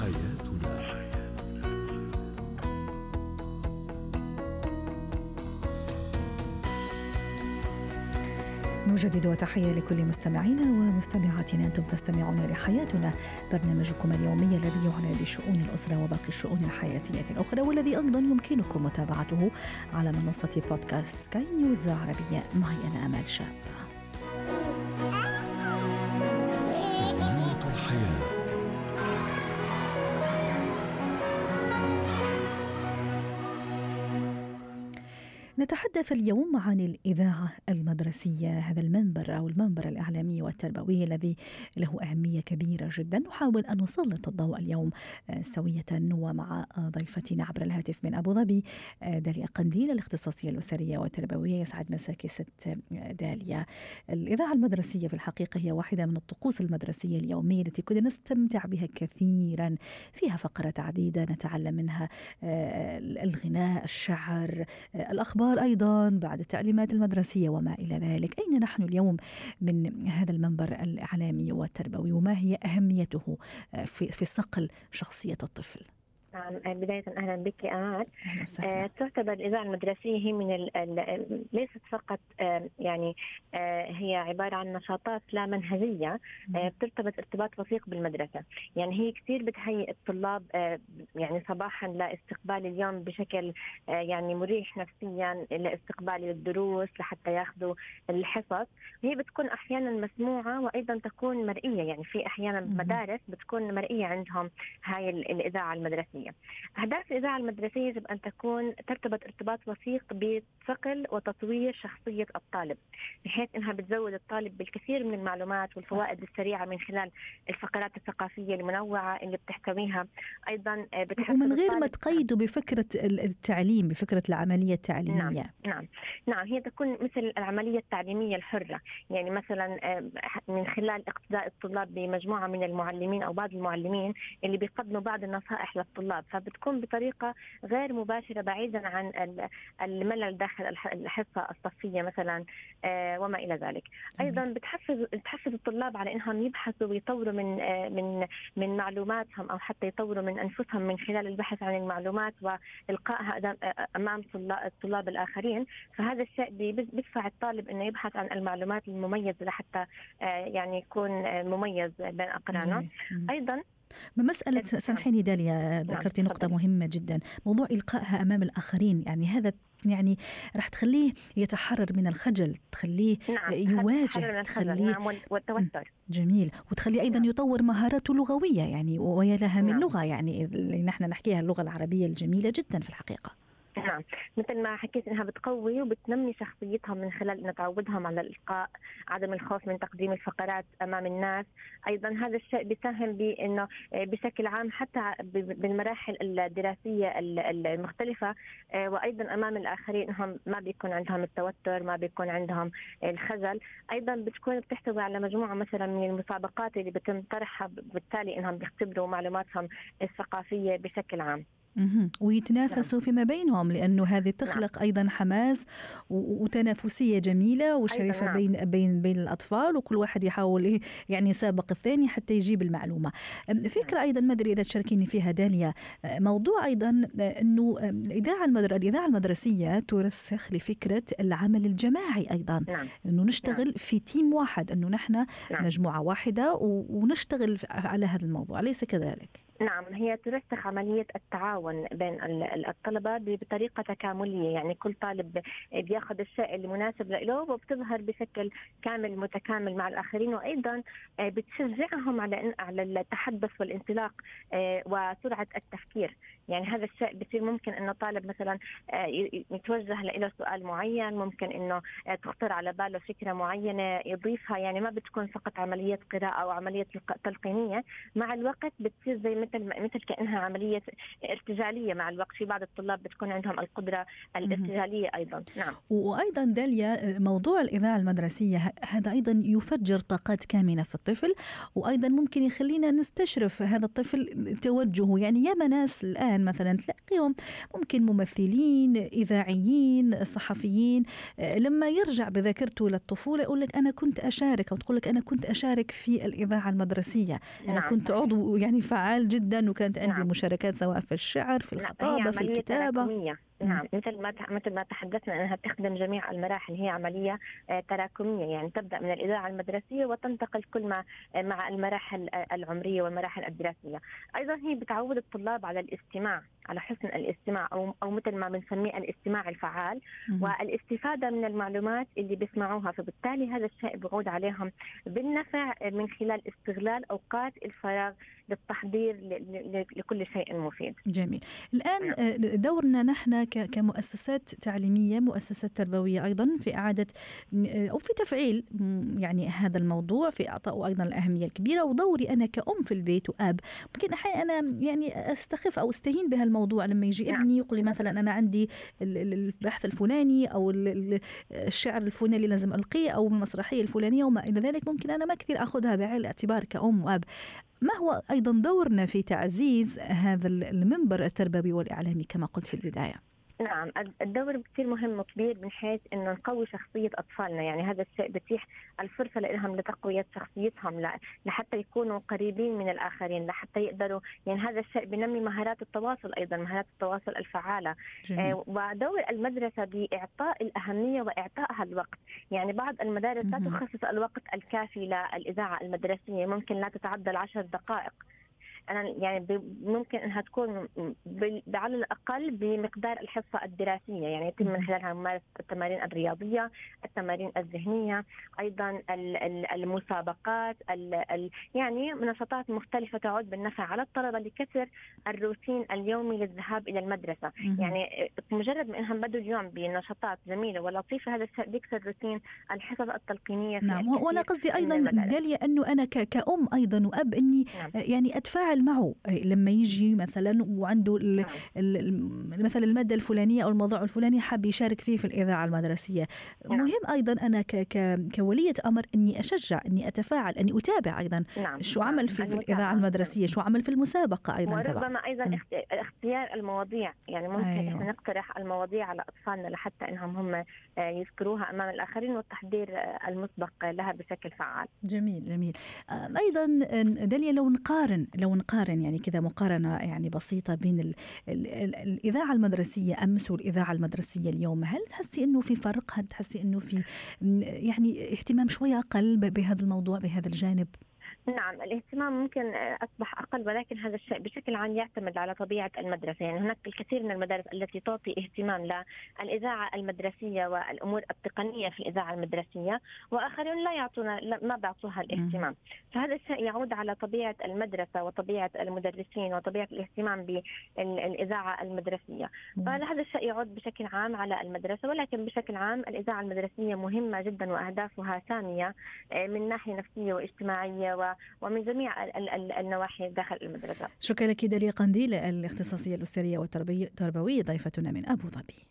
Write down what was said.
حياتنا. نجدد تحية لكل مستمعينا ومستمعاتنا. أنتم تستمعون لحياتنا برنامجكم اليومي الذي يعنى بشؤون الأسرة وباقي الشؤون الحياتية الأخرى والذي أيضا يمكنكم متابعته على منصة بودكاست سكاي نيوز عربية. معي أنا أمال شاب. نتحدث اليوم عن الإذاعة المدرسية هذا المنبر أو المنبر الإعلامي والتربوي الذي له أهمية كبيرة جدا. نحاول أن نسلط الضوء اليوم آه، سوية ومع ضيفتنا عبر الهاتف من أبو ظبي آه، داليا قنديل الاختصاصية الأسرية والتربوية يسعد مساك ست آه، داليا. الإذاعة المدرسية في الحقيقة هي واحدة من الطقوس المدرسية اليومية التي كنا نستمتع بها كثيرا. فيها فقرات عديدة نتعلم منها الغناء الشعر الأخبار الأطفال أيضا بعد التعليمات المدرسية وما إلى ذلك. أين نحن اليوم من هذا المنبر الإعلامي والتربوي؟ وما هي أهميته في صقل شخصية الطفل؟ نعم بداية أهلا بك أمال. آه تعتبر الإذاعة المدرسية هي من ال ال ليست فقط آه يعني آه هي عبارة عن نشاطات لا منهجية آه بترتبط ارتباط وثيق بالمدرسة. يعني هي كثير بتهيئ الطلاب آه يعني صباحا لاستقبال اليوم بشكل آه يعني مريح نفسيا لاستقبال الدروس لحتى ياخذوا الحصص. هي بتكون أحيانا مسموعة وأيضا تكون مرئية. يعني في أحيانا مدارس بتكون مرئية عندهم هاي الإذاعة المدرسية. المدرسية أهداف الإذاعة المدرسية يجب أن تكون ترتبط ارتباط وثيق بصقل وتطوير شخصية الطالب بحيث أنها بتزود الطالب بالكثير من المعلومات والفوائد السريعة من خلال الفقرات الثقافية المنوعة اللي بتحتويها. أيضا ومن غير ما تقيدوا بفكرة التعليم بفكرة العملية التعليمية. نعم نعم نعم. هي تكون مثل العملية التعليمية الحرة. يعني مثلا آه، من خلال اقتداء الطلاب بمجموعة من المعلمين أو بعض المعلمين اللي بيقدموا بعض النصائح للطلاب الطلاب فبتكون بطريقة غير مباشرة بعيدا عن الملل داخل الحصة الصفية مثلا آه، وما إلى ذلك. أيضا بتحفز بتحفز الطلاب على إنهم يبحثوا ويطوروا من آه، من من معلوماتهم أو حتى يطوروا من أنفسهم من خلال البحث عن المعلومات والقائها آه، أمام الطلاب الآخرين. فهذا الشيء بيدفع الطالب إنه يبحث عن المعلومات المميزة لحتى يعني يكون مميز بين اقرانه أيضا بمسألة سامحيني داليا نعم، ذكرتي نقطة مهمة جدا موضوع إلقائها أمام الآخرين يعني هذا يعني راح تخليه يتحرر من الخجل تخليه نعم يواجه تخليه نعم والتوتر جميل وتخليه أيضا نعم. يطور مهاراته اللغويه يعني ويا لها من نعم. لغة يعني اللي نحن نحكيها اللغة العربية الجميلة جدا في الحقيقة نعم. مثل ما حكيت إنها بتقوي وبتنمي شخصيتهم من خلال إنها تعودهم على الإلقاء عدم الخوف من تقديم الفقرات أمام الناس. أيضا هذا الشيء بيساهم بانه آه، بشكل عام حتى بالمراحل الدراسية المختلفة آه، وأيضا أمام الآخرين انهم ما بيكون عندهم التوتر ما بيكون عندهم الخجل. أيضا بتكون بتحتوي على مجموعة مثلا من المسابقات اللي بتم طرحها بالتالي إنهم بيختبروا معلوماتهم الثقافية بشكل عام. ويتنافسوا نعم. فيما بينهم لأنه هذه تخلق نعم. أيضا حماس وتنافسية جميلة وشريفة نعم. بين بين بين الأطفال وكل واحد يحاول إيه يعني يسابق الثاني حتى يجيب المعلومة. فكرة. أيضا ما أدري إذا تشاركيني فيها داليا موضوع أيضا إنه الاذاعه المدر... الإذاعة المدرسية ترسخ لفكرة العمل الجماعي أيضا نعم. إنه نشتغل نعم. في تيم واحد إنه نحن نعم. مجموعة واحدة ونشتغل على هذا الموضوع أليس كذلك؟ نعم هي ترسخ عملية التعاون بين الطلبة بطريقة تكاملية. يعني كل طالب بياخذ الشيء المناسب له وبتظهر بشكل كامل متكامل مع الآخرين وأيضا آه، بتشجعهم على على التحدث والانطلاق آه، وسرعة التفكير. يعني هذا الشيء بصير ممكن إنه طالب مثلا آه، يتوجه له سؤال معين ممكن إنه تخطر على باله فكرة معينة يضيفها. يعني ما بتكون فقط عملية قراءة أو عملية تلقينية. مع الوقت بتصير زي مثل مثل كأنها عملية ارتجالية مع الوقت. في بعض الطلاب بتكون عندهم القدرة الارتجالية أيضا. نعم. وأيضا داليا موضوع الإذاعة المدرسية هذا أيضا يفجر طاقات كامنة في الطفل وأيضا ممكن يخلينا نستشرف هذا الطفل توجهه. يعني ياما ناس الآن مثلا تلاقيهم ممكن ممثلين إذاعيين صحفيين لما يرجع بذاكرته للطفولة يقول لك أنا كنت أشارك أو تقول لك أنا كنت أشارك في الإذاعة المدرسية. أنا نعم. كنت عضو يعني فعال جدا. جدا وكانت عندي نعم. مشاركات سواء في الشعر في الخطابة في الكتابة نعم مثل ما مثل ما تحدثنا أنها تخدم جميع المراحل هي عملية آه، تراكمية يعني تبدأ من الإذاعة المدرسية وتنتقل كل ما آه، مع المراحل آه، العمرية والمراحل الدراسية أيضا هي بتعود الطلاب على الاستماع على حسن الاستماع أو أو مثل ما بنسميه الاستماع الفعال والاستفادة من المعلومات اللي بيسمعوها فبالتالي هذا الشيء بيعود عليهم بالنفع من خلال استغلال أوقات الفراغ للتحضير لكل شيء مفيد. جميل. الآن نعم. دورنا نحن كمؤسسات تعليمية، مؤسسات تربوية أيضا في إعادة أو في تفعيل يعني هذا الموضوع في اعطائه أيضا الأهمية الكبيرة. ودوري أنا كأم في البيت وأب ممكن أحيانا أنا يعني أستخف أو أستهين بهالموضوع. لما يجي نعم. ابني يقول لي مثلا أنا عندي البحث الفلاني أو الشعر الفلاني اللي لازم ألقيه أو المسرحية الفلانية وما إلى ذلك ممكن أنا ما كثير آخذها بعين الاعتبار كأم وأب. ما هو أيضا دورنا في تعزيز هذا المنبر التربوي والإعلامي كما قلت في البداية؟ نعم الدور كثير مهم وكبير من حيث إنه نقوي شخصية أطفالنا. يعني هذا الشيء بتيح الفرصة لهم لتقوية شخصيتهم لحتى يكونوا قريبين من الآخرين لحتى يقدروا يعني هذا الشيء بنمي مهارات التواصل أيضا مهارات التواصل الفعالة. آه ودور المدرسة بإعطاء الأهمية واعطائها الوقت. يعني بعض المدارس لا تخصص الوقت الكافي للإذاعة المدرسية ممكن لا تتعدى العشر دقائق. أنا يعني ممكن إنها تكون على الأقل بمقدار الحصة الدراسية يعني يتم من خلالها ممارسة التمارين الرياضية، التمارين الذهنية، أيضا المسابقات يعني نشاطات مختلفة تعود بالنفع على الطلبة لكسر الروتين اليومي للذهاب إلى المدرسة، يعني مجرد ما إنهم بدوا اليوم بنشاطات جميلة ولطيفة هذا الشيء بيكسر روتين الحصص التلقينية نعم وأنا قصدي أيضا داليا أنه أنا كأم أيضا وأب إني نعم. يعني اتفاعل يتفاعل معه. لما يجي مثلا وعنده نعم. مثلا المادة الفلانية أو الموضوع الفلاني حاب يشارك فيه في الإذاعة المدرسية. نعم. مهم أيضا أنا ك ك كولية أمر إني أشجع إني أتفاعل إني أتابع أيضا. نعم. شو عمل في, في الإذاعة المدرسية؟ شو عمل في المسابقة أيضا وربما أيضا اختيار المواضيع. يعني ممكن أيوه. إحنا نقترح المواضيع على أطفالنا لحتى إنهم هم آه، يذكروها أمام الآخرين والتحضير آه، المسبق لها بشكل فعال. جميل جميل. أيضا داليا لو نقارن لو نقارن يعني كذا مقارنة يعني بسيطة بين ال ال ال الإذاعة المدرسية أمس والإذاعة المدرسية اليوم هل تحسي أنه في فرق هل تحسي أنه في يعني اهتمام شوية أقل بهذا الموضوع بهذا الجانب؟ نعم الاهتمام ممكن أصبح أقل ولكن هذا الشيء بشكل عام يعتمد على طبيعة المدرسة، يعني هناك الكثير من المدارس التي تعطي اهتمام للإذاعة المدرسية والأمور التقنية في الإذاعة المدرسية، وآخرون لا يعطونا ما بيعطوها الاهتمام، فهذا الشيء يعود على طبيعة المدرسة وطبيعة المدرسين وطبيعة الاهتمام بالإذاعة المدرسية، فهذا الشيء يعود بشكل عام على المدرسة ولكن بشكل عام الإذاعة المدرسية مهمة جدا وأهدافها ساميه آه، من ناحية نفسية واجتماعية و ومن جميع النواحي داخل المدرسة. شكرا لك داليا قنديل الاختصاصية الأسرية والتربوية ضيفتنا من أبو ظبي.